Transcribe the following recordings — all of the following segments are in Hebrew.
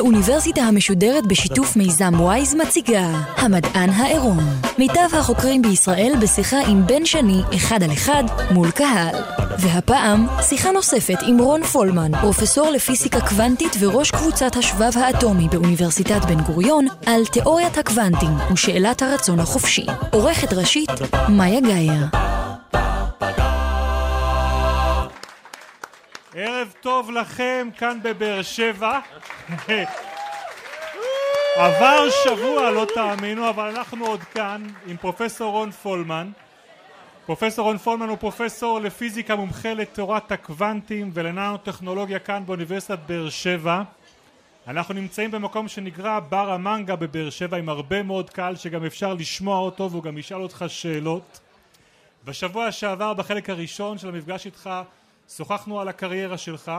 האוניברסיטה המשודרת בשיתוף מיזם וויז מציגה המדען העירום. מיטב החוקרים בישראל בשיחה עם בן שני, אחד על אחד, מול קהל. והפעם, שיחה נוספת עם רון פולמן, פרופסור לפיזיקה קוונטית וראש קבוצת השבב האטומי באוניברסיטת בן גוריון, על תיאוריית הקוונטים ושאלת הרצון החופשי. עורכת ראשית, מאיה גאייר. ערב טוב לכם כאן בבאר שבע. עבר שבוע, לא תאמינו, אבל אנחנו עוד כאן עם פרופסור רון פולמן. פרופסור רון פולמן הוא פרופסור לפיזיקה מומחה לתורת הקוונטים ולננו-טכנולוגיה כאן באוניברסיטת באר שבע. אנחנו נמצאים במקום שנקרא בר המנגה בבאר שבע עם הרבה מאוד קהל שגם אפשר לשמוע אותו והוא גם ישאל אותך שאלות. בשבוע שעבר בחלק הראשון של המפגש איתך שוחחנו על הקריירה שלך,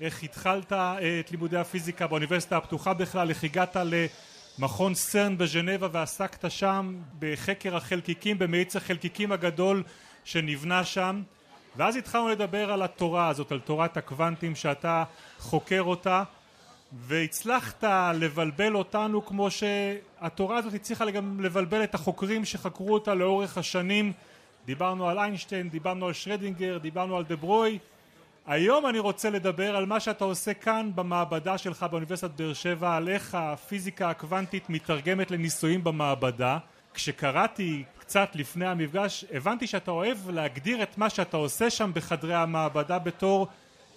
איך התחלת אה, את לימודי הפיזיקה באוניברסיטה הפתוחה בכלל, איך הגעת למכון סרן בז'נבה ועסקת שם בחקר החלקיקים, במאיץ החלקיקים הגדול שנבנה שם. ואז התחלנו לדבר על התורה הזאת, על תורת הקוונטים שאתה חוקר אותה והצלחת לבלבל אותנו כמו שהתורה הזאת הצליחה גם לבלבל את החוקרים שחקרו אותה לאורך השנים דיברנו על איינשטיין, דיברנו על שרדינגר, דיברנו על דה ברוי היום אני רוצה לדבר על מה שאתה עושה כאן במעבדה שלך באוניברסיטת באר שבע על איך הפיזיקה הקוונטית מתרגמת לניסויים במעבדה כשקראתי קצת לפני המפגש הבנתי שאתה אוהב להגדיר את מה שאתה עושה שם בחדרי המעבדה בתור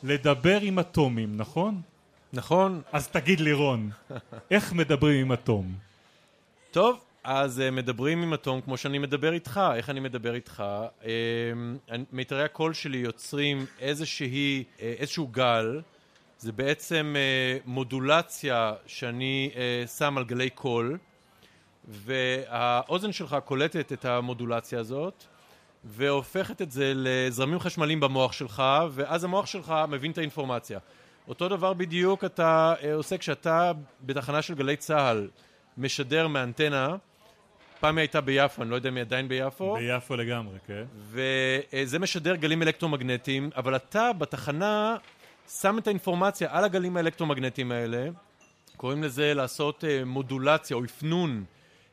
לדבר עם אטומים, נכון? נכון. אז תגיד לי רון, איך מדברים עם אטום? טוב, אז uh, מדברים עם אטום כמו שאני מדבר איתך, איך אני מדבר איתך? Uh, מיתרי הקול שלי יוצרים איזושהי, uh, איזשהו גל, זה בעצם מודולציה שאני שם על גלי קול, והאוזן שלך קולטת את המודולציה הזאת, והופכת את זה לזרמים חשמליים במוח שלך, ואז המוח שלך מבין את האינפורמציה. אותו דבר בדיוק אתה עושה כשאתה בתחנה של גלי צה"ל משדר מאנטנה פעם היא הייתה ביפו, אני לא יודע אם היא עדיין ביפו. ביפו לגמרי, כן. וזה משדר גלים אלקטרומגנטיים, אבל אתה בתחנה שם את האינפורמציה על הגלים האלקטרומגנטיים האלה, קוראים לזה לעשות אה, מודולציה או אפנון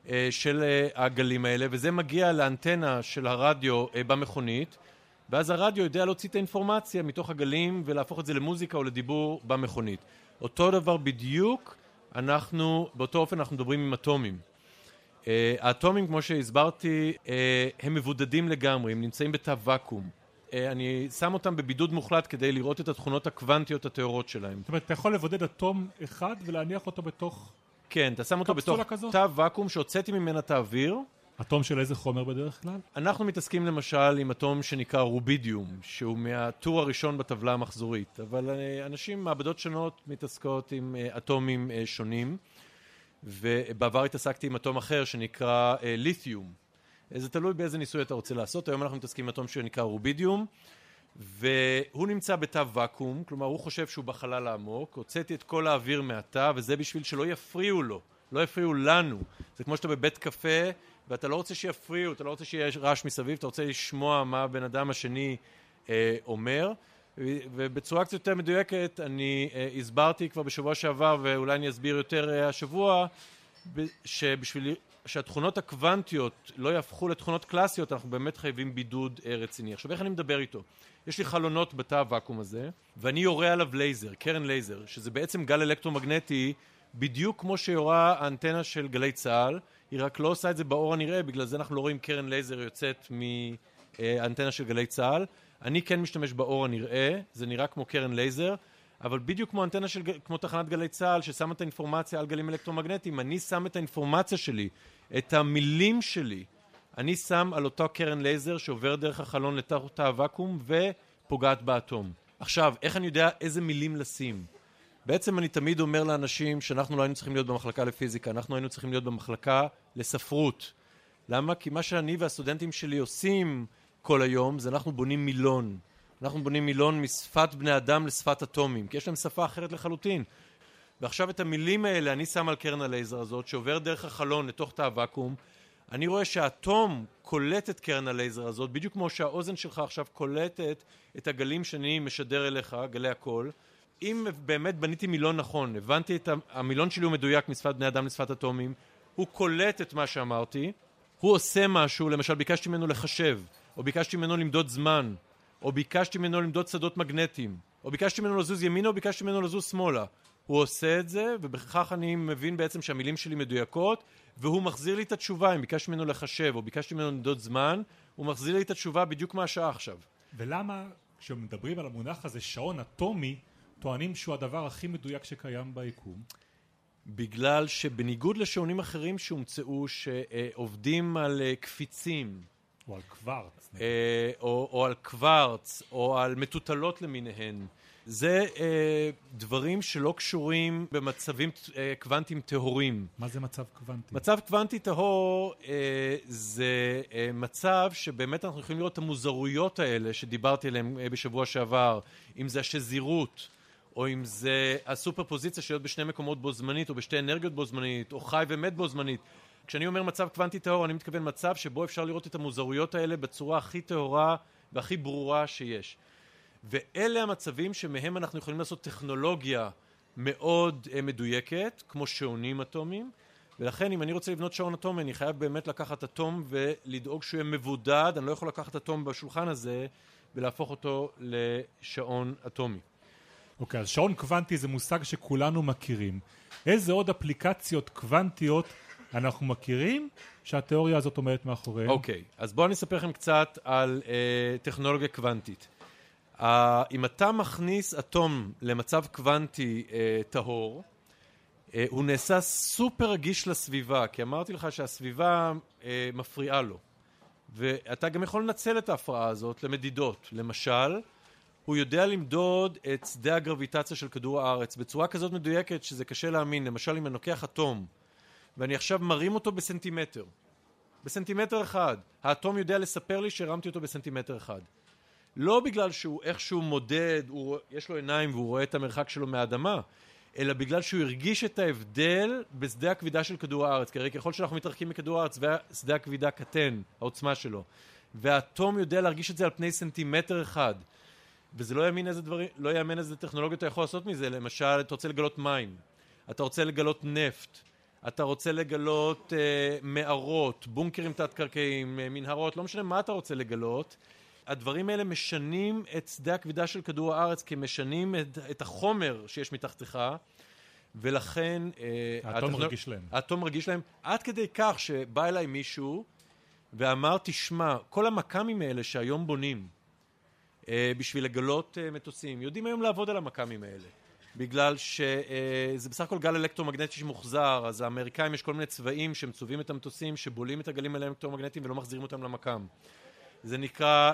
אה, של אה, הגלים האלה, וזה מגיע לאנטנה של הרדיו במכונית, ואז הרדיו יודע להוציא את האינפורמציה מתוך הגלים ולהפוך את זה למוזיקה או לדיבור במכונית. אותו דבר בדיוק, אנחנו, באותו אופן אנחנו מדברים עם אטומים. אה, האטומים כמו שהסברתי אה, הם מבודדים לגמרי, הם נמצאים בתא ואקום אה, אני שם אותם בבידוד מוחלט כדי לראות את התכונות הקוונטיות הטהורות שלהם. זאת אומרת, אתה יכול לבודד אטום אחד ולהניח אותו בתוך... כן, אתה שם אותו בתוך תא ואקום שהוצאתי ממנה את האוויר. אטום של איזה חומר בדרך כלל? אנחנו מתעסקים למשל עם אטום שנקרא רובידיום, שהוא מהטור הראשון בטבלה המחזורית, אבל אנשים, מעבדות שונות, מתעסקות עם אטומים שונים. ובעבר התעסקתי עם אטום אחר שנקרא אה, ליתיום. זה תלוי באיזה ניסוי אתה רוצה לעשות, היום אנחנו מתעסקים עם אטום שנקרא רובידיום והוא נמצא בתא ואקום, כלומר הוא חושב שהוא בחלל העמוק, הוצאתי את כל האוויר מהתא וזה בשביל שלא יפריעו לו, לא יפריעו לנו. זה כמו שאתה בבית קפה ואתה לא רוצה שיפריעו, אתה לא רוצה שיהיה רעש מסביב, אתה רוצה לשמוע מה הבן אדם השני אה, אומר ובצורה קצת יותר מדויקת אני uh, הסברתי כבר בשבוע שעבר ואולי אני אסביר יותר uh, השבוע שבשביל שהתכונות הקוונטיות לא יהפכו לתכונות קלאסיות אנחנו באמת חייבים בידוד אה, רציני. עכשיו איך אני מדבר איתו? יש לי חלונות בתא הוואקום הזה ואני יורה עליו לייזר, קרן לייזר, שזה בעצם גל אלקטרומגנטי בדיוק כמו שיורה האנטנה של גלי צה"ל, היא רק לא עושה את זה באור הנראה, בגלל זה אנחנו לא רואים קרן לייזר יוצאת מהאנטנה של גלי צה"ל אני כן משתמש באור הנראה, זה נראה כמו קרן לייזר, אבל בדיוק כמו אנטנה של, כמו תחנת גלי צה"ל ששמה את האינפורמציה על גלים אלקטרומגנטיים, אני שם את האינפורמציה שלי, את המילים שלי, אני שם על אותו קרן לייזר שעובר דרך החלון לתוך תא הוואקום ופוגעת באטום. עכשיו, איך אני יודע איזה מילים לשים? בעצם אני תמיד אומר לאנשים שאנחנו לא היינו צריכים להיות במחלקה לפיזיקה, אנחנו היינו צריכים להיות במחלקה לספרות. למה? כי מה שאני והסטודנטים שלי עושים כל היום זה אנחנו בונים מילון. אנחנו בונים מילון משפת בני אדם לשפת אטומים, כי יש להם שפה אחרת לחלוטין. ועכשיו את המילים האלה אני שם על קרן הלייזר הזאת, שעובר דרך החלון לתוך תא הוואקום. אני רואה שהאטום קולט את קרן הלייזר הזאת, בדיוק כמו שהאוזן שלך עכשיו קולטת את הגלים שאני משדר אליך, גלי הקול. אם באמת בניתי מילון נכון, הבנתי את המילון שלי הוא מדויק משפת בני אדם לשפת אטומים, הוא קולט את מה שאמרתי, הוא עושה משהו, למשל ביקשתי ממנו לחשב, או ביקשתי ממנו למדוד זמן, או ביקשתי ממנו למדוד שדות מגנטיים, או ביקשתי ממנו לזוז ימינה, או ביקשתי ממנו לזוז שמאלה. הוא עושה את זה, ובכך אני מבין בעצם שהמילים שלי מדויקות, והוא מחזיר לי את התשובה, אם ביקשתי ממנו לחשב, או ביקשתי ממנו למדוד זמן, הוא מחזיר לי את התשובה בדיוק מהשעה עכשיו. ולמה כשמדברים על המונח הזה, שעון אטומי, טוענים שהוא הדבר הכי מדויק שקיים ביקום? בגלל שבניגוד לשעונים אחרים שהומצאו שעובדים על אה, קפיצים או על קוורץ אה, או, או על קוורץ או על מטוטלות למיניהן זה אה, דברים שלא קשורים במצבים אה, קוונטיים טהורים. מה זה מצב קוונטי? מצב קוונטי טהור אה, זה אה, מצב שבאמת אנחנו יכולים לראות את המוזרויות האלה שדיברתי עליהן אה, בשבוע שעבר, אם זה השזירות או אם זה הסופר פוזיציה של להיות בשני מקומות בו זמנית, או בשתי אנרגיות בו זמנית, או חי ומת בו זמנית. כשאני אומר מצב קוונטי טהור, אני מתכוון מצב שבו אפשר לראות את המוזרויות האלה בצורה הכי טהורה והכי ברורה שיש. ואלה המצבים שמהם אנחנו יכולים לעשות טכנולוגיה מאוד uh, מדויקת, כמו שעונים אטומיים, ולכן אם אני רוצה לבנות שעון אטומי, אני חייב באמת לקחת אטום ולדאוג שהוא יהיה מבודד, אני לא יכול לקחת אטום בשולחן הזה ולהפוך אותו לשעון אטומי. אוקיי, אז שעון קוונטי זה מושג שכולנו מכירים. איזה עוד אפליקציות קוונטיות אנחנו מכירים שהתיאוריה הזאת עומדת מאחוריהן? אוקיי, אז בואו אני אספר לכם קצת על uh, טכנולוגיה קוונטית. Uh, אם אתה מכניס אטום למצב קוונטי uh, טהור, uh, הוא נעשה סופר רגיש לסביבה, כי אמרתי לך שהסביבה uh, מפריעה לו. ואתה גם יכול לנצל את ההפרעה הזאת למדידות. למשל, הוא יודע למדוד את שדה הגרביטציה של כדור הארץ בצורה כזאת מדויקת שזה קשה להאמין. למשל, אם אני לוקח אטום ואני עכשיו מרים אותו בסנטימטר, בסנטימטר אחד, האטום יודע לספר לי שהרמתי אותו בסנטימטר אחד. לא בגלל שהוא איכשהו מודד, הוא, יש לו עיניים והוא רואה את המרחק שלו מהאדמה, אלא בגלל שהוא הרגיש את ההבדל בשדה הכבידה של כדור הארץ. כי הרי ככל שאנחנו מתרחקים מכדור הארץ ושדה הכבידה קטן, העוצמה שלו, והאטום יודע להרגיש את זה על פני סנטימטר אחד. וזה לא יאמין איזה דברים, לא יאמן איזה טכנולוגיות אתה יכול לעשות מזה, למשל אתה רוצה לגלות מים, אתה רוצה לגלות נפט, אתה רוצה לגלות אה, מערות, בונקרים תת-קרקעיים, אה, מנהרות, לא משנה מה אתה רוצה לגלות, הדברים האלה משנים את שדה הכבידה של כדור הארץ כי משנים את, את החומר שיש מתחתיך ולכן אה, האטום הטכנול... רגיש להם. האטום רגיש להם עד כדי כך שבא אליי מישהו ואמר תשמע כל המכ"מים האלה שהיום בונים אה, בשביל לגלות מטוסים. יודעים היום לעבוד על המכ"מים האלה. בגלל שזה אה, בסך הכל גל אלקטרומגנטי שמוחזר, אז האמריקאים יש כל מיני צבעים שמצווים את המטוסים, שבולים את הגלים האלקטרומגנטיים ולא מחזירים אותם למכ"ם. זה נקרא...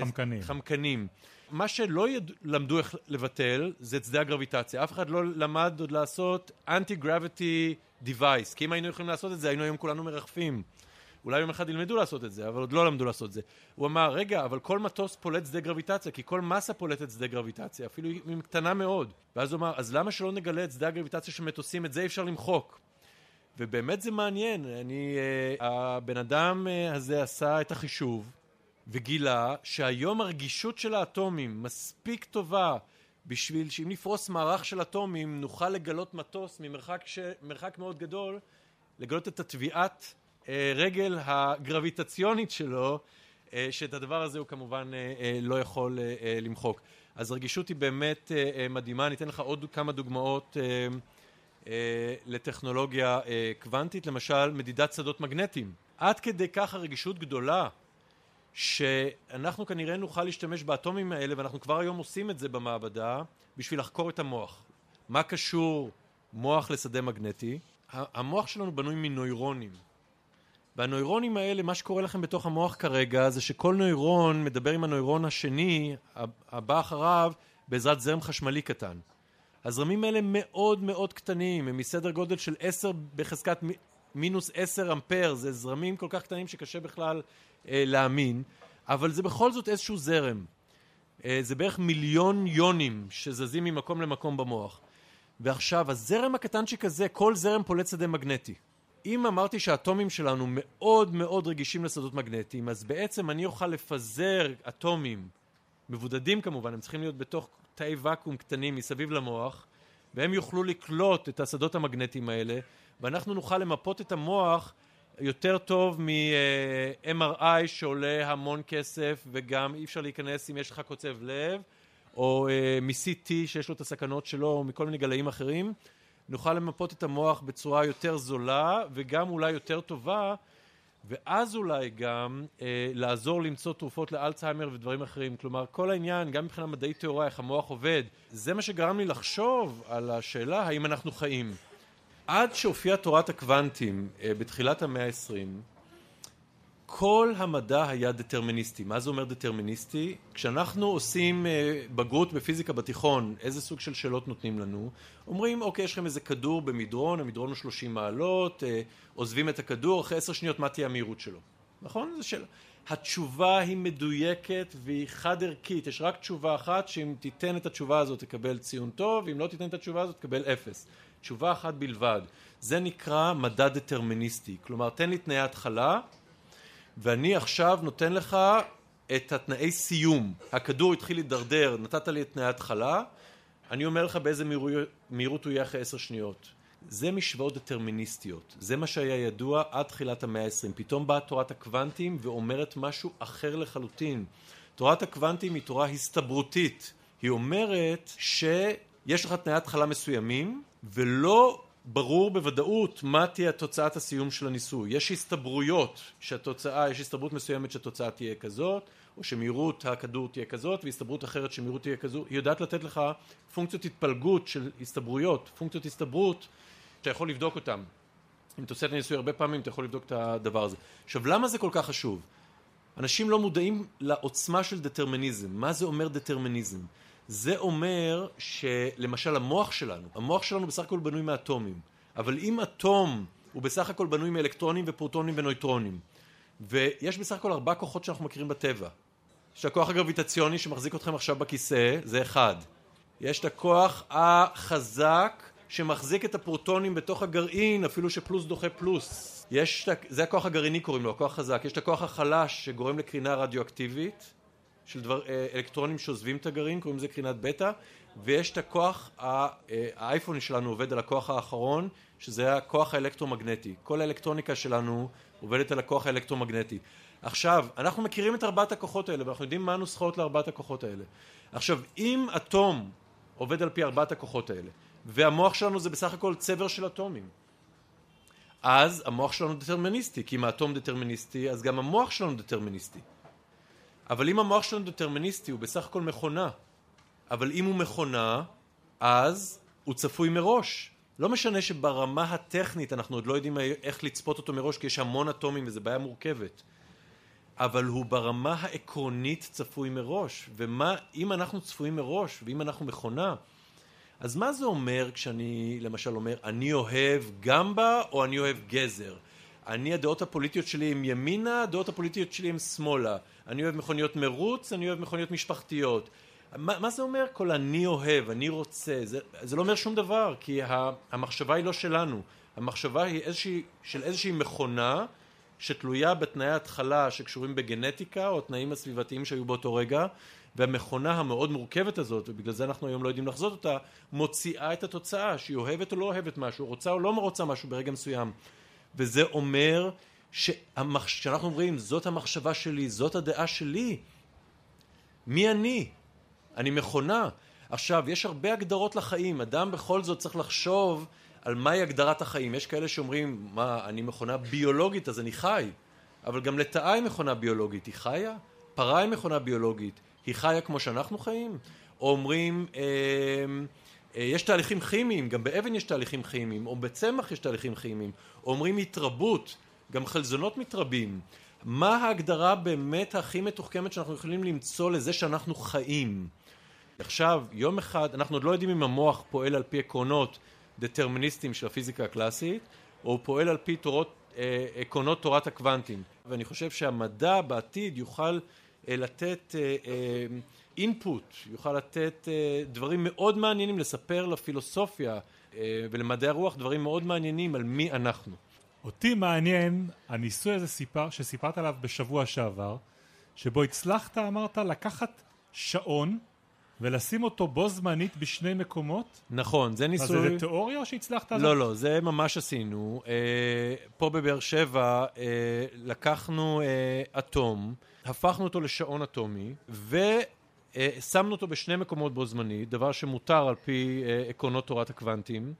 חמקנים. חמקנים. מה שלא יד... למדו איך לבטל זה את שדה הגרביטציה. אף אחד לא למד עוד לעשות אנטי-גרביטי דיווייס, כי אם היינו יכולים לעשות את זה, היינו היום כולנו מרחפים. אולי יום אחד ילמדו לעשות את זה, אבל עוד לא למדו לעשות את זה. הוא אמר, רגע, אבל כל מטוס פולט שדה גרביטציה, כי כל מסה פולטת שדה גרביטציה, אפילו אם קטנה מאוד. ואז הוא אמר, אז למה שלא נגלה את שדה הגרביטציה של מטוסים, את זה אי אפשר למחוק. ובאמת זה מעניין, אני, uh, הבן אדם uh, הזה עשה את החישוב, וגילה שהיום הרגישות של האטומים מספיק טובה בשביל שאם נפרוס מערך של אטומים נוכל לגלות מטוס ממרחק ש... מאוד גדול, לגלות את התביעת אה, רגל הגרביטציונית שלו, אה, שאת הדבר הזה הוא כמובן אה, לא יכול למחוק. אז הרגישות היא באמת מדהימה, אני אתן לך עוד כמה דוגמאות לטכנולוגיה קוונטית, למשל מדידת שדות מגנטיים. עד כדי כך הרגישות גדולה שאנחנו כנראה נוכל להשתמש באטומים האלה, ואנחנו כבר היום עושים את זה במעבדה, בשביל לחקור את המוח. מה קשור מוח לשדה מגנטי? המוח שלנו בנוי מנוירונים. והנוירונים האלה, מה שקורה לכם בתוך המוח כרגע, זה שכל נוירון מדבר עם הנוירון השני, הבא אחריו, בעזרת זרם חשמלי קטן. הזרמים האלה מאוד מאוד קטנים, הם מסדר גודל של 10 בחזקת מינוס 10 אמפר, זה זרמים כל כך קטנים שקשה בכלל אה, להאמין, אבל זה בכל זאת איזשהו זרם. אה, זה בערך מיליון יונים שזזים ממקום למקום במוח. ועכשיו, הזרם הקטנצ'יק הזה, כל זרם פולט שדה מגנטי. אם אמרתי שהאטומים שלנו מאוד מאוד רגישים לשדות מגנטיים, אז בעצם אני אוכל לפזר אטומים, מבודדים כמובן, הם צריכים להיות בתוך תאי ואקום קטנים מסביב למוח, והם יוכלו לקלוט את השדות המגנטיים האלה, ואנחנו נוכל למפות את המוח יותר טוב מ-MRI שעולה המון כסף וגם אי אפשר להיכנס אם יש לך קוצב לב או אה, מ-CT שיש לו את הסכנות שלו או מכל מיני גלאים אחרים נוכל למפות את המוח בצורה יותר זולה וגם אולי יותר טובה ואז אולי גם אה, לעזור למצוא תרופות לאלצהיימר ודברים אחרים. כלומר כל העניין גם מבחינה מדעית טהורה איך המוח עובד זה מה שגרם לי לחשוב על השאלה האם אנחנו חיים? עד שהופיעה תורת הקוונטים אה, בתחילת המאה העשרים, כל המדע היה דטרמיניסטי. מה זה אומר דטרמיניסטי? כשאנחנו עושים אה, בגרות בפיזיקה בתיכון, איזה סוג של שאלות נותנים לנו? אומרים, אוקיי, יש לכם איזה כדור במדרון, המדרון הוא 30 מעלות, אה, עוזבים את הכדור, אחרי עשר שניות מה תהיה המהירות שלו? נכון? זו שאלה. התשובה היא מדויקת והיא חד ערכית, יש רק תשובה אחת שאם תיתן את התשובה הזאת תקבל ציון טוב, ואם לא תיתן את התשובה הזאת תקבל אפס. תשובה אחת בלבד. זה נקרא מדע דטרמיניסטי. כלומר, תן לי תנאי התחלה, ואני עכשיו נותן לך את התנאי סיום. הכדור התחיל להידרדר, נתת לי את תנאי התחלה, אני אומר לך באיזה מהירות הוא יהיה אחרי עשר שניות. זה משוואות דטרמיניסטיות. זה מה שהיה ידוע עד תחילת המאה העשרים. פתאום באה תורת הקוונטים ואומרת משהו אחר לחלוטין. תורת הקוונטים היא תורה הסתברותית. היא אומרת שיש לך תנאי התחלה מסוימים, ולא ברור בוודאות מה תהיה תוצאת הסיום של הניסוי. יש הסתברויות שהתוצאה, יש הסתברות מסוימת שהתוצאה תהיה כזאת, או שמהירות הכדור תהיה כזאת, והסתברות אחרת שמהירות תהיה כזאת. היא יודעת לתת לך פונקציות התפלגות של הסתברויות, פונקציות הסתברות שאתה יכול לבדוק אותן. אם אתה עושה את הניסוי הרבה פעמים אתה יכול לבדוק את הדבר הזה. עכשיו למה זה כל כך חשוב? אנשים לא מודעים לעוצמה של דטרמיניזם. מה זה אומר דטרמיניזם? זה אומר שלמשל המוח שלנו, המוח שלנו בסך הכל בנוי מאטומים, אבל אם אטום הוא בסך הכל בנוי מאלקטרונים ופרוטונים ונויטרונים, ויש בסך הכל ארבע כוחות שאנחנו מכירים בטבע. יש את הכוח הגרביטציוני שמחזיק אתכם עכשיו בכיסא, זה אחד. יש את הכוח החזק שמחזיק את הפרוטונים בתוך הגרעין, אפילו שפלוס דוחה פלוס. יש, זה הכוח הגרעיני קוראים לו, הכוח החזק. יש את הכוח החלש שגורם לקרינה רדיואקטיבית. של דבר, אה, אלקטרונים שעוזבים את הגרעין, קוראים לזה קרינת בטא, ויש את הכוח, אה, האייפון שלנו עובד על הכוח האחרון, שזה הכוח האלקטרומגנטי. כל האלקטרוניקה שלנו עובדת על הכוח האלקטרומגנטי. עכשיו, אנחנו מכירים את ארבעת הכוחות האלה, ואנחנו יודעים מה הנוסחאות לארבעת הכוחות האלה. עכשיו, אם אטום עובד על פי ארבעת הכוחות האלה, והמוח שלנו זה בסך הכל צבר של אטומים, אז המוח שלנו דטרמיניסטי, כי אם האטום דטרמיניסטי, אז גם המוח שלנו דטרמיניסטי. אבל אם המוח שלנו דטרמיניסטי הוא בסך הכל מכונה, אבל אם הוא מכונה, אז הוא צפוי מראש. לא משנה שברמה הטכנית אנחנו עוד לא יודעים איך לצפות אותו מראש כי יש המון אטומים וזו בעיה מורכבת. אבל הוא ברמה העקרונית צפוי מראש. ומה, אם אנחנו צפויים מראש ואם אנחנו מכונה, אז מה זה אומר כשאני למשל אומר אני אוהב גמבה או אני אוהב גזר? אני הדעות הפוליטיות שלי הם ימינה, הדעות הפוליטיות שלי הם שמאלה. אני אוהב מכוניות מרוץ, אני אוהב מכוניות משפחתיות. מה, מה זה אומר כל אני אוהב, אני רוצה? זה, זה לא אומר שום דבר, כי המחשבה היא לא שלנו. המחשבה היא איזושהי, של איזושהי מכונה שתלויה בתנאי התחלה שקשורים בגנטיקה או תנאים הסביבתיים שהיו באותו רגע והמכונה המאוד מורכבת הזאת ובגלל זה אנחנו היום לא יודעים לחזות אותה מוציאה את התוצאה שהיא אוהבת או לא אוהבת משהו רוצה או לא רוצה משהו ברגע מסוים וזה אומר שאנחנו אומרים זאת המחשבה שלי, זאת הדעה שלי, מי אני? אני מכונה. עכשיו, יש הרבה הגדרות לחיים, אדם בכל זאת צריך לחשוב על מהי הגדרת החיים. יש כאלה שאומרים, מה, אני מכונה ביולוגית אז אני חי, אבל גם לטאה היא מכונה ביולוגית, היא חיה? פרה היא מכונה ביולוגית, היא חיה כמו שאנחנו חיים? או אומרים, אה, יש תהליכים כימיים, גם באבן יש תהליכים כימיים, או בצמח יש תהליכים כימיים, או אומרים התרבות, גם חלזונות מתרבים. מה ההגדרה באמת הכי מתוחכמת שאנחנו יכולים למצוא לזה שאנחנו חיים? עכשיו, יום אחד, אנחנו עוד לא יודעים אם המוח פועל על פי עקרונות דטרמיניסטיים של הפיזיקה הקלאסית, או הוא פועל על פי תורות, אה, עקרונות תורת הקוונטים. ואני חושב שהמדע בעתיד יוכל אה, לתת אה, אה, אינפוט, יוכל לתת אה, דברים מאוד מעניינים, לספר לפילוסופיה אה, ולמדעי הרוח דברים מאוד מעניינים על מי אנחנו. אותי מעניין הניסוי הזה סיפר, שסיפרת עליו בשבוע שעבר, שבו הצלחת, אמרת, לקחת שעון ולשים אותו בו זמנית בשני מקומות? נכון, זה אז ניסוי... זה תיאוריה או שהצלחת? לא, לא, זה ממש עשינו. אה, פה בבאר שבע אה, לקחנו אה, אטום, הפכנו אותו לשעון אטומי, ושמנו אותו בשני מקומות בו זמנית, דבר שמותר על פי אה, עקרונות תורת הקוונטים.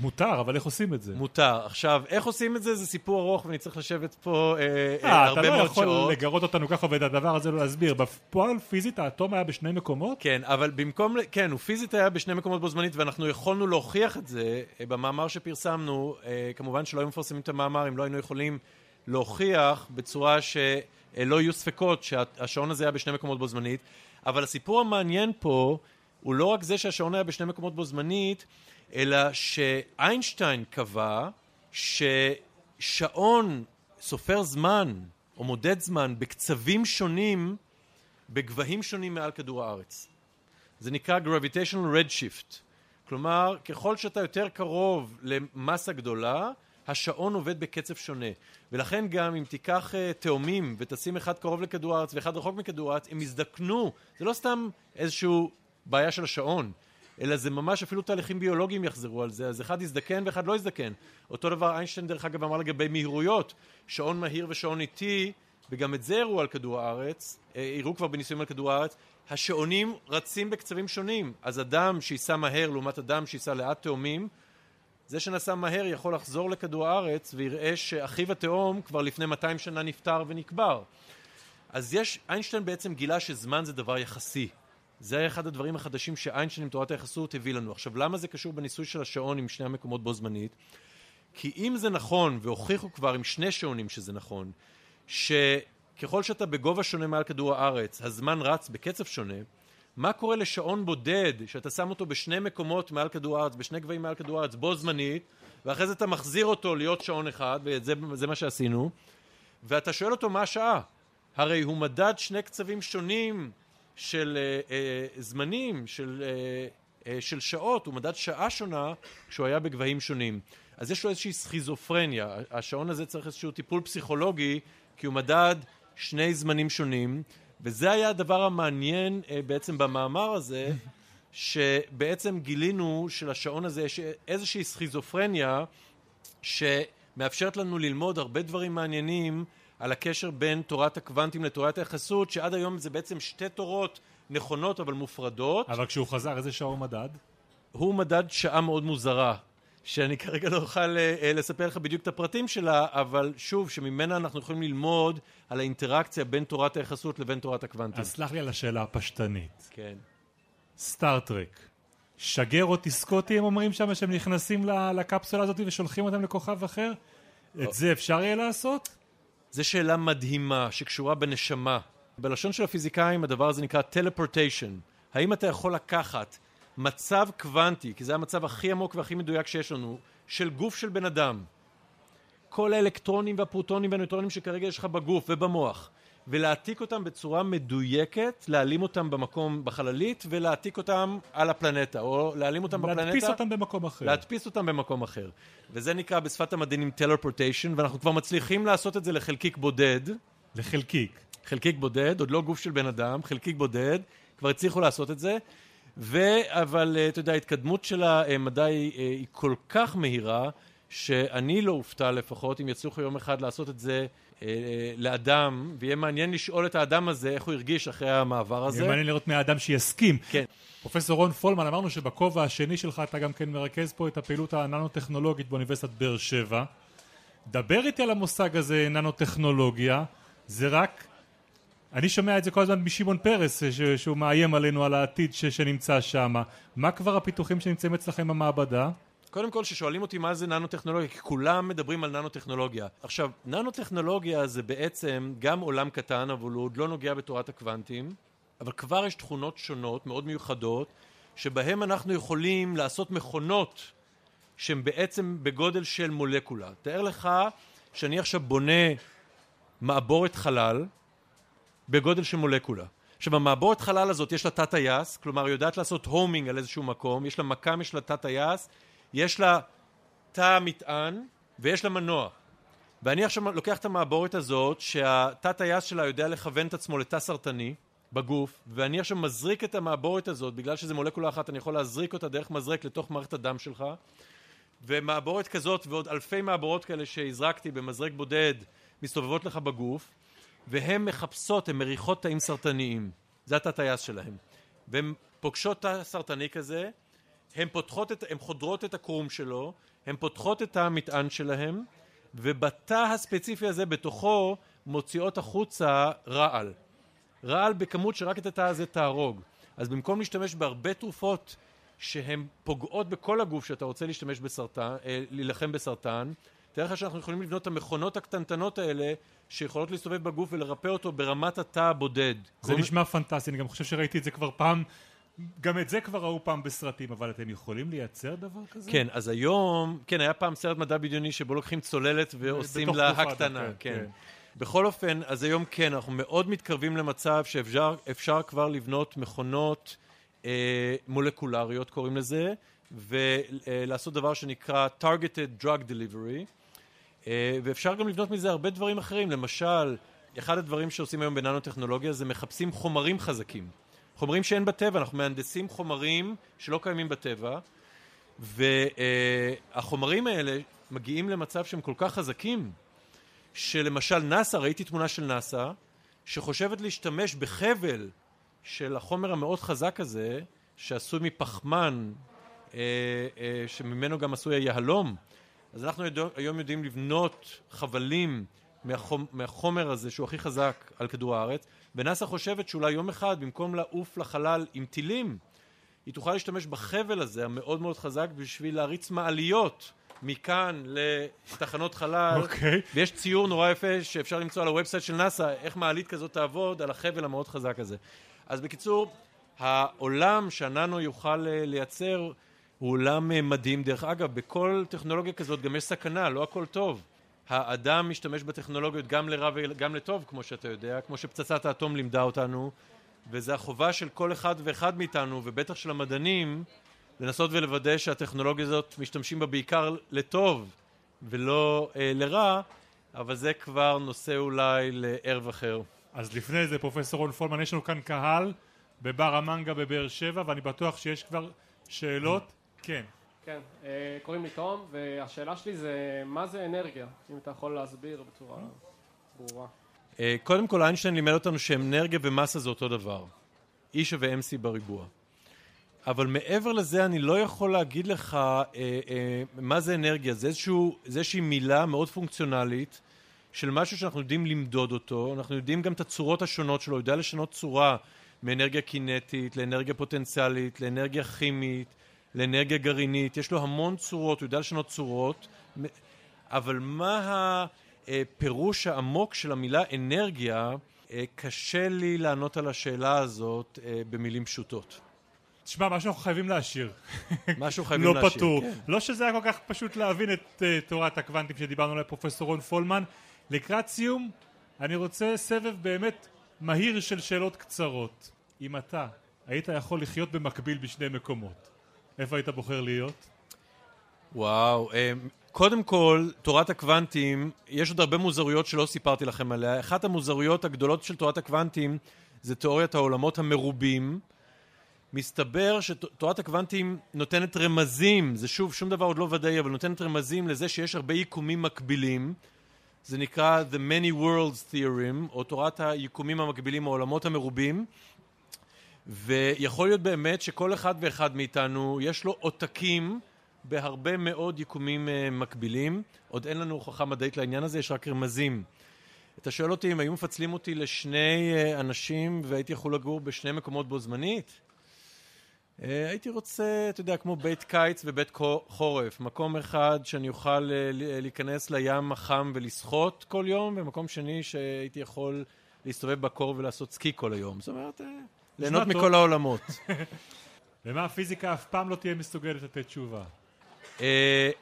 מותר, אבל איך עושים את זה? מותר. עכשיו, איך עושים את זה? זה סיפור ארוך ואני צריך לשבת פה אה, אה, אה, אתה הרבה לא מאוד יכול שעות. לגרות אותנו ככה ואת הדבר הזה לא להסביר. בפועל פיזית האטום היה בשני מקומות? כן, אבל במקום, כן, הוא פיזית היה בשני מקומות בו זמנית, ואנחנו יכולנו להוכיח את זה אה, במאמר שפרסמנו. אה, כמובן שלא היינו מפרסמים את המאמר אם לא היינו יכולים להוכיח בצורה שלא יהיו ספקות שהשעון הזה היה בשני מקומות בו זמנית. אבל הסיפור המעניין פה הוא לא רק זה שהשעון היה בשני מקומות בו זמנית, אלא שאיינשטיין קבע ששעון סופר זמן או מודד זמן בקצבים שונים בגבהים שונים מעל כדור הארץ. זה נקרא gravitational redshift. כלומר, ככל שאתה יותר קרוב למסה גדולה, השעון עובד בקצב שונה. ולכן גם אם תיקח uh, תאומים ותשים אחד קרוב לכדור הארץ ואחד רחוק מכדור הארץ, הם יזדקנו. זה לא סתם איזושהי בעיה של השעון, אלא זה ממש אפילו תהליכים ביולוגיים יחזרו על זה. אז אחד יזדקן ואחד לא יזדקן. אותו דבר איינשטיין דרך אגב אמר לגבי מהירויות, שעון מהיר ושעון איטי, וגם את זה הראו על כדור הארץ, אה, הראו כבר בניסויים על כדור הארץ, השעונים רצים בקצבים שונים. אז אדם שייסע מהר לעומת אדם שייסע לאט תאומים, זה שנסע מהר יכול לחזור לכדור הארץ ויראה שאחיו התאום כבר לפני 200 שנה נפטר ונקבר. אז יש, איינשטיין בעצם גילה שזמן זה דבר יחסי. זה היה אחד הדברים החדשים שאיינשטיין עם תורת היחסות הביא לנו. עכשיו, למה זה קשור בניסוי של השעון עם שני המקומות בו זמנית? כי אם זה נכון, והוכיחו כבר עם שני שעונים שזה נכון, שככל שאתה בגובה שונה מעל כדור הארץ, הזמן רץ בקצב שונה, מה קורה לשעון בודד, שאתה שם אותו בשני מקומות מעל כדור הארץ, בשני גבהים מעל כדור הארץ, בו זמנית, ואחרי זה אתה מחזיר אותו להיות שעון אחד, וזה מה שעשינו, ואתה שואל אותו מה השעה. הרי הוא מדד שני קצבים שונים של אה, אה, זמנים, של, אה, אה, של שעות, הוא מדד שעה שונה כשהוא היה בגבהים שונים. אז יש לו איזושהי סכיזופרניה. השעון הזה צריך איזשהו טיפול פסיכולוגי, כי הוא מדד שני זמנים שונים, וזה היה הדבר המעניין אה, בעצם במאמר הזה, שבעצם גילינו שלשעון הזה יש איזושהי סכיזופרניה שמאפשרת לנו ללמוד הרבה דברים מעניינים על הקשר בין תורת הקוונטים לתורת היחסות, שעד היום זה בעצם שתי תורות נכונות אבל מופרדות. אבל כשהוא חזר, איזה שעה הוא מדד? הוא מדד שעה מאוד מוזרה, שאני כרגע לא אוכל אה, לספר לך בדיוק את הפרטים שלה, אבל שוב, שממנה אנחנו יכולים ללמוד על האינטראקציה בין תורת היחסות לבין תורת הקוונטים. אז סלח לי על השאלה הפשטנית. כן. סטארט-טרק. שגר או תסקוטי הם אומרים שם שהם נכנסים לקפסולה הזאת ושולחים אותם לכוכב אחר? את זה אפשר יהיה לעשות? זו שאלה מדהימה שקשורה בנשמה. בלשון של הפיזיקאים הדבר הזה נקרא טלפורטיישן. האם אתה יכול לקחת מצב קוונטי, כי זה המצב הכי עמוק והכי מדויק שיש לנו, של גוף של בן אדם, כל האלקטרונים והפרוטונים והנויטרונים שכרגע יש לך בגוף ובמוח, ולהעתיק אותם בצורה מדויקת, להעלים אותם במקום בחללית ולהעתיק אותם על הפלנטה, או להעלים אותם בפלנטה. להדפיס אותם במקום אחר. להדפיס אותם במקום אחר. וזה נקרא בשפת המדענים טלפורטיישן, ואנחנו כבר מצליחים לעשות את זה לחלקיק בודד. לחלקיק. חלקיק בודד, עוד לא גוף של בן אדם, חלקיק בודד, כבר הצליחו לעשות את זה. ו... אבל אה, אתה יודע, ההתקדמות של המדע היא, אה, היא כל כך מהירה, שאני לא אופתע לפחות אם יצליחו יום אחד לעשות את זה אה, לאדם, ויהיה מעניין לשאול את האדם הזה איך הוא הרגיש אחרי המעבר הזה. יהיה מעניין לראות מי האדם שיסכים. כן. פרופסור רון פולמן, אמרנו שבכובע השני שלך אתה גם כן מרכז פה את הפעילות הננו-טכנולוגית באוניברסיטת באר שבע. דבר איתי על המושג הזה, ננו-טכנולוגיה. זה רק... אני שומע את זה כל הזמן משמעון פרס, ש- שהוא מאיים עלינו על העתיד ש- שנמצא שם. מה כבר הפיתוחים שנמצאים אצלכם במעבדה? קודם כל, ששואלים אותי מה זה ננו-טכנולוגיה, כי כולם מדברים על ננו-טכנולוגיה. עכשיו, ננו-טכנולוגיה זה בעצם גם עולם קטן, אבל הוא עוד לא נוגע בתורת הקוונטים, אבל כבר יש תכונות שונות, מאוד מיוחדות, שבהם אנחנו יכולים לעשות מכונות שהן בעצם בגודל של מולקולה. תאר לך שאני עכשיו בונה מעבורת חלל בגודל של מולקולה. עכשיו, המעבורת חלל הזאת, יש לה תא טייס, כלומר, היא יודעת לעשות הומינג על איזשהו מקום, יש לה מכ"ם, יש לה תא טייס, יש לה תא מטען, ויש לה מנוע. ואני עכשיו לוקח את המעבורת הזאת, שהתא טייס שלה יודע לכוון את עצמו לתא סרטני בגוף, ואני עכשיו מזריק את המעבורת הזאת, בגלל שזה מולקולה אחת, אני יכול להזריק אותה דרך מזרק לתוך מערכת הדם שלך, ומעבורת כזאת ועוד אלפי מעבורות כאלה שהזרקתי במזרק בודד, מסתובבות לך בגוף, והן מחפשות, הן מריחות תאים סרטניים. זה התא טייס שלהם. והן פוגשות תא סרטני כזה, הן פותחות את, הן חודרות את הקרום שלו, הן פותחות את המטען שלהם, ובתא הספציפי הזה בתוכו מוציאות החוצה רעל. רעל בכמות שרק את התא הזה תהרוג. אז במקום להשתמש בהרבה תרופות שהן פוגעות בכל הגוף שאתה רוצה להשתמש בסרטן, אה, להילחם בסרטן, תאר לך שאנחנו יכולים לבנות את המכונות הקטנטנות האלה שיכולות להסתובב בגוף ולרפא אותו ברמת התא הבודד. זה נשמע פנטסטי, אני גם חושב שראיתי את זה כבר פעם גם את זה כבר ראו פעם בסרטים, אבל אתם יכולים לייצר דבר כזה? כן, אז היום, כן, היה פעם סרט מדע בדיוני שבו לוקחים צוללת ועושים לה הקטנה, כן, כן. בכל אופן, אז היום כן, אנחנו מאוד מתקרבים למצב שאפשר כבר לבנות מכונות אה, מולקולריות, קוראים לזה, ולעשות דבר שנקרא targeted drug delivery, ואפשר גם לבנות מזה הרבה דברים אחרים, למשל, אחד הדברים שעושים היום בננו-טכנולוגיה זה מחפשים חומרים חזקים. חומרים שאין בטבע, אנחנו מהנדסים חומרים שלא קיימים בטבע, והחומרים האלה מגיעים למצב שהם כל כך חזקים, שלמשל נאסא, ראיתי תמונה של נאסא, שחושבת להשתמש בחבל של החומר המאוד חזק הזה, שעשוי מפחמן, אה, אה, שממנו גם עשוי היהלום. אז אנחנו היום יודעים לבנות חבלים מהחומר הזה שהוא הכי חזק על כדור הארץ, ונאס"א חושבת שאולי יום אחד במקום לעוף לחלל עם טילים היא תוכל להשתמש בחבל הזה המאוד מאוד חזק בשביל להריץ מעליות מכאן לתחנות חלל okay. Okay. ויש ציור נורא יפה שאפשר למצוא על ה website של נאס"א איך מעלית כזאת תעבוד על החבל המאוד חזק הזה אז בקיצור העולם שהננו יוכל אה, לייצר הוא עולם אה, מדהים דרך אגב בכל טכנולוגיה כזאת גם יש סכנה לא הכל טוב האדם משתמש בטכנולוגיות גם לרע וגם לטוב, כמו שאתה יודע, כמו שפצצת האטום לימדה אותנו, וזה החובה של כל אחד ואחד מאיתנו, ובטח של המדענים, לנסות ולוודא שהטכנולוגיה הזאת משתמשים בה בעיקר לטוב ולא אה, לרע, אבל זה כבר נושא אולי לערב אחר. אז לפני זה, פרופסור רון פולמן, יש לנו כאן קהל בבר המנגה בבאר שבע, ואני בטוח שיש כבר שאלות. כן. כן, אה, קוראים לי תום, והשאלה שלי זה מה זה אנרגיה, אם אתה יכול להסביר בצורה ברורה. אה, קודם כל איינשטיין לימד אותנו שאנרגיה ומסה זה אותו דבר. E שווה MC בריבוע. אבל מעבר לזה אני לא יכול להגיד לך אה, אה, מה זה אנרגיה, זה, איזשהו, זה איזושהי מילה מאוד פונקציונלית של משהו שאנחנו יודעים למדוד אותו, אנחנו יודעים גם את הצורות השונות שלו, יודע לשנות צורה מאנרגיה קינטית לאנרגיה פוטנציאלית, לאנרגיה כימית, לאנרגיה גרעינית, יש לו המון צורות, הוא יודע לשנות צורות, אבל מה הפירוש העמוק של המילה אנרגיה, אה, קשה לי לענות על השאלה הזאת אה, במילים פשוטות. תשמע, משהו אנחנו חייבים להשאיר. משהו חייבים לא להשאיר, פתור. כן. לא שזה היה כל כך פשוט להבין את uh, תורת הקוונטים שדיברנו עליה פרופסור רון פולמן. לקראת סיום, אני רוצה סבב באמת מהיר של שאלות קצרות. אם אתה היית יכול לחיות במקביל בשני מקומות, איפה היית בוחר להיות? וואו, אמ, קודם כל, תורת הקוונטים, יש עוד הרבה מוזרויות שלא סיפרתי לכם עליה. אחת המוזרויות הגדולות של תורת הקוונטים זה תיאוריית העולמות המרובים. מסתבר שתורת הקוונטים נותנת רמזים, זה שוב, שום דבר עוד לא ודאי, אבל נותנת רמזים לזה שיש הרבה יקומים מקבילים. זה נקרא The Many Worlds Theorem, או תורת היקומים המקבילים, העולמות המרובים. ויכול להיות באמת שכל אחד ואחד מאיתנו יש לו עותקים בהרבה מאוד יקומים uh, מקבילים. עוד אין לנו הוכחה מדעית לעניין הזה, יש רק רמזים. אתה שואל אותי אם היו מפצלים אותי לשני uh, אנשים והייתי יכול לגור בשני מקומות בו זמנית? Uh, הייתי רוצה, אתה יודע, כמו בית קיץ ובית חורף. מקום אחד שאני אוכל להיכנס לים החם ולשחות כל יום, ומקום שני שהייתי יכול להסתובב בקור ולעשות סקי כל היום. זאת אומרת... Uh, ליהנות מכל העולמות. ומה הפיזיקה אף פעם לא תהיה מסוגלת לתת תשובה? Uh,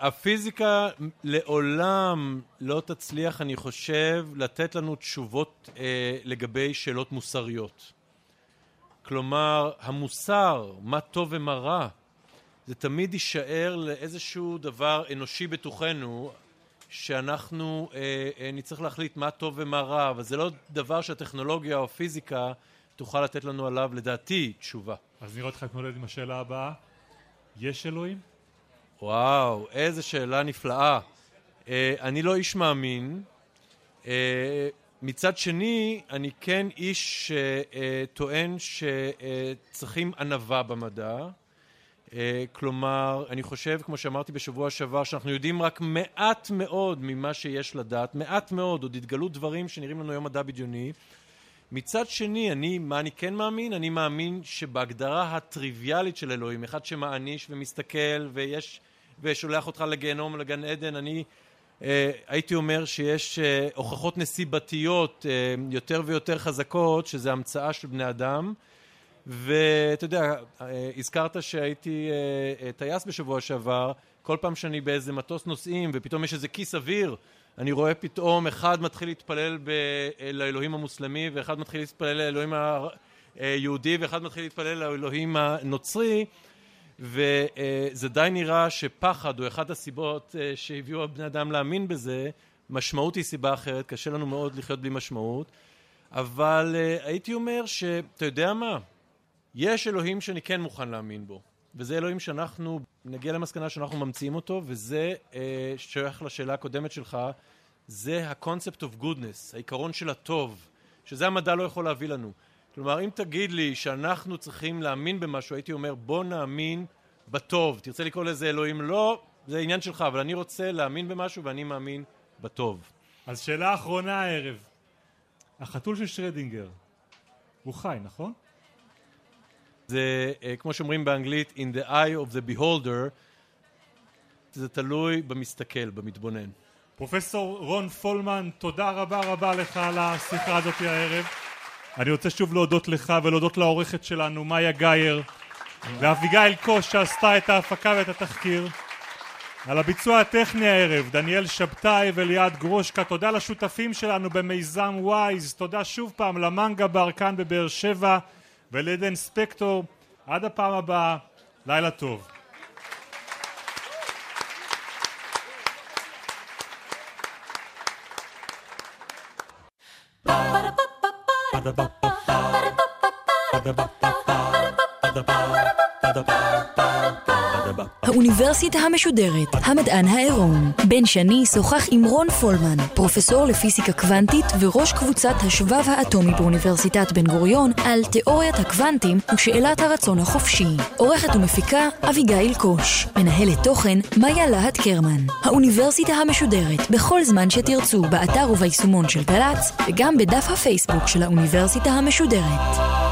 הפיזיקה לעולם לא תצליח, אני חושב, לתת לנו תשובות uh, לגבי שאלות מוסריות. כלומר, המוסר, מה טוב ומה רע, זה תמיד יישאר לאיזשהו דבר אנושי בתוכנו, שאנחנו אה, אה, נצטרך להחליט מה טוב ומה רע, אבל זה לא דבר שהטכנולוגיה או הפיזיקה תוכל לתת לנו עליו, לדעתי, תשובה. אז נראה אותך מתמודד עם השאלה הבאה. יש אלוהים? וואו, איזה שאלה נפלאה. אה, אני לא איש מאמין. אה, מצד שני, אני כן איש שטוען שצריכים ענווה במדע. אה, כלומר, אני חושב, כמו שאמרתי בשבוע שעבר, שאנחנו יודעים רק מעט מאוד ממה שיש לדעת, מעט מאוד, עוד התגלו דברים שנראים לנו היום מדע בדיוני. מצד שני, אני, מה אני כן מאמין? אני מאמין שבהגדרה הטריוויאלית של אלוהים, אחד שמעניש ומסתכל ויש, ושולח אותך לגיהנום ולגן עדן, אני אה, הייתי אומר שיש אה, הוכחות נסיבתיות אה, יותר ויותר חזקות, שזה המצאה של בני אדם. ואתה יודע, הזכרת שהייתי טייס בשבוע שעבר, כל פעם שאני באיזה מטוס נוסעים ופתאום יש איזה כיס אוויר, אני רואה פתאום אחד מתחיל להתפלל ב... לאלוהים המוסלמי ואחד מתחיל להתפלל לאלוהים היהודי ואחד מתחיל להתפלל לאלוהים הנוצרי וזה די נראה שפחד הוא אחת הסיבות שהביאו הבני אדם להאמין בזה, משמעות היא סיבה אחרת, קשה לנו מאוד לחיות בלי משמעות, אבל הייתי אומר שאתה יודע מה, יש אלוהים שאני כן מוכן להאמין בו, וזה אלוהים שאנחנו נגיע למסקנה שאנחנו ממציאים אותו, וזה אה, שייך לשאלה הקודמת שלך, זה ה-concept of goodness, העיקרון של הטוב, שזה המדע לא יכול להביא לנו. כלומר, אם תגיד לי שאנחנו צריכים להאמין במשהו, הייתי אומר, בוא נאמין בטוב. תרצה לקרוא לזה אלוהים? לא, זה עניין שלך, אבל אני רוצה להאמין במשהו ואני מאמין בטוב. אז שאלה אחרונה הערב. החתול של שרדינגר, הוא חי, נכון? זה, אה, כמו שאומרים באנגלית, in the eye of the beholder, זה תלוי במסתכל, במתבונן. פרופסור רון פולמן, תודה רבה רבה לך על השיחה הזאת הערב. אני רוצה שוב להודות לך ולהודות לעורכת שלנו, מאיה גייר, ואביגיל קוש שעשתה את ההפקה ואת התחקיר. על הביצוע הטכני הערב, דניאל שבתאי וליעד גרושקה, תודה לשותפים שלנו במיזם וויז, תודה שוב פעם למנגה בר כאן בבאר שבע ולעדן ספקטור. עד הפעם הבאה, לילה טוב. האוניברסיטה המשודרת, המדען העירום. בן שני שוחח עם רון פולמן, פרופסור לפיזיקה קוונטית וראש קבוצת השבב האטומי באוניברסיטת בן גוריון, על תיאוריית הקוונטים ושאלת הרצון החופשי. עורכת ומפיקה אביגיל קוש. מנהלת תוכן מאיה להט קרמן. האוניברסיטה המשודרת, בכל זמן שתרצו, באתר וביישומון של גל"צ, וגם בדף הפייסבוק של האוניברסיטה המשודרת.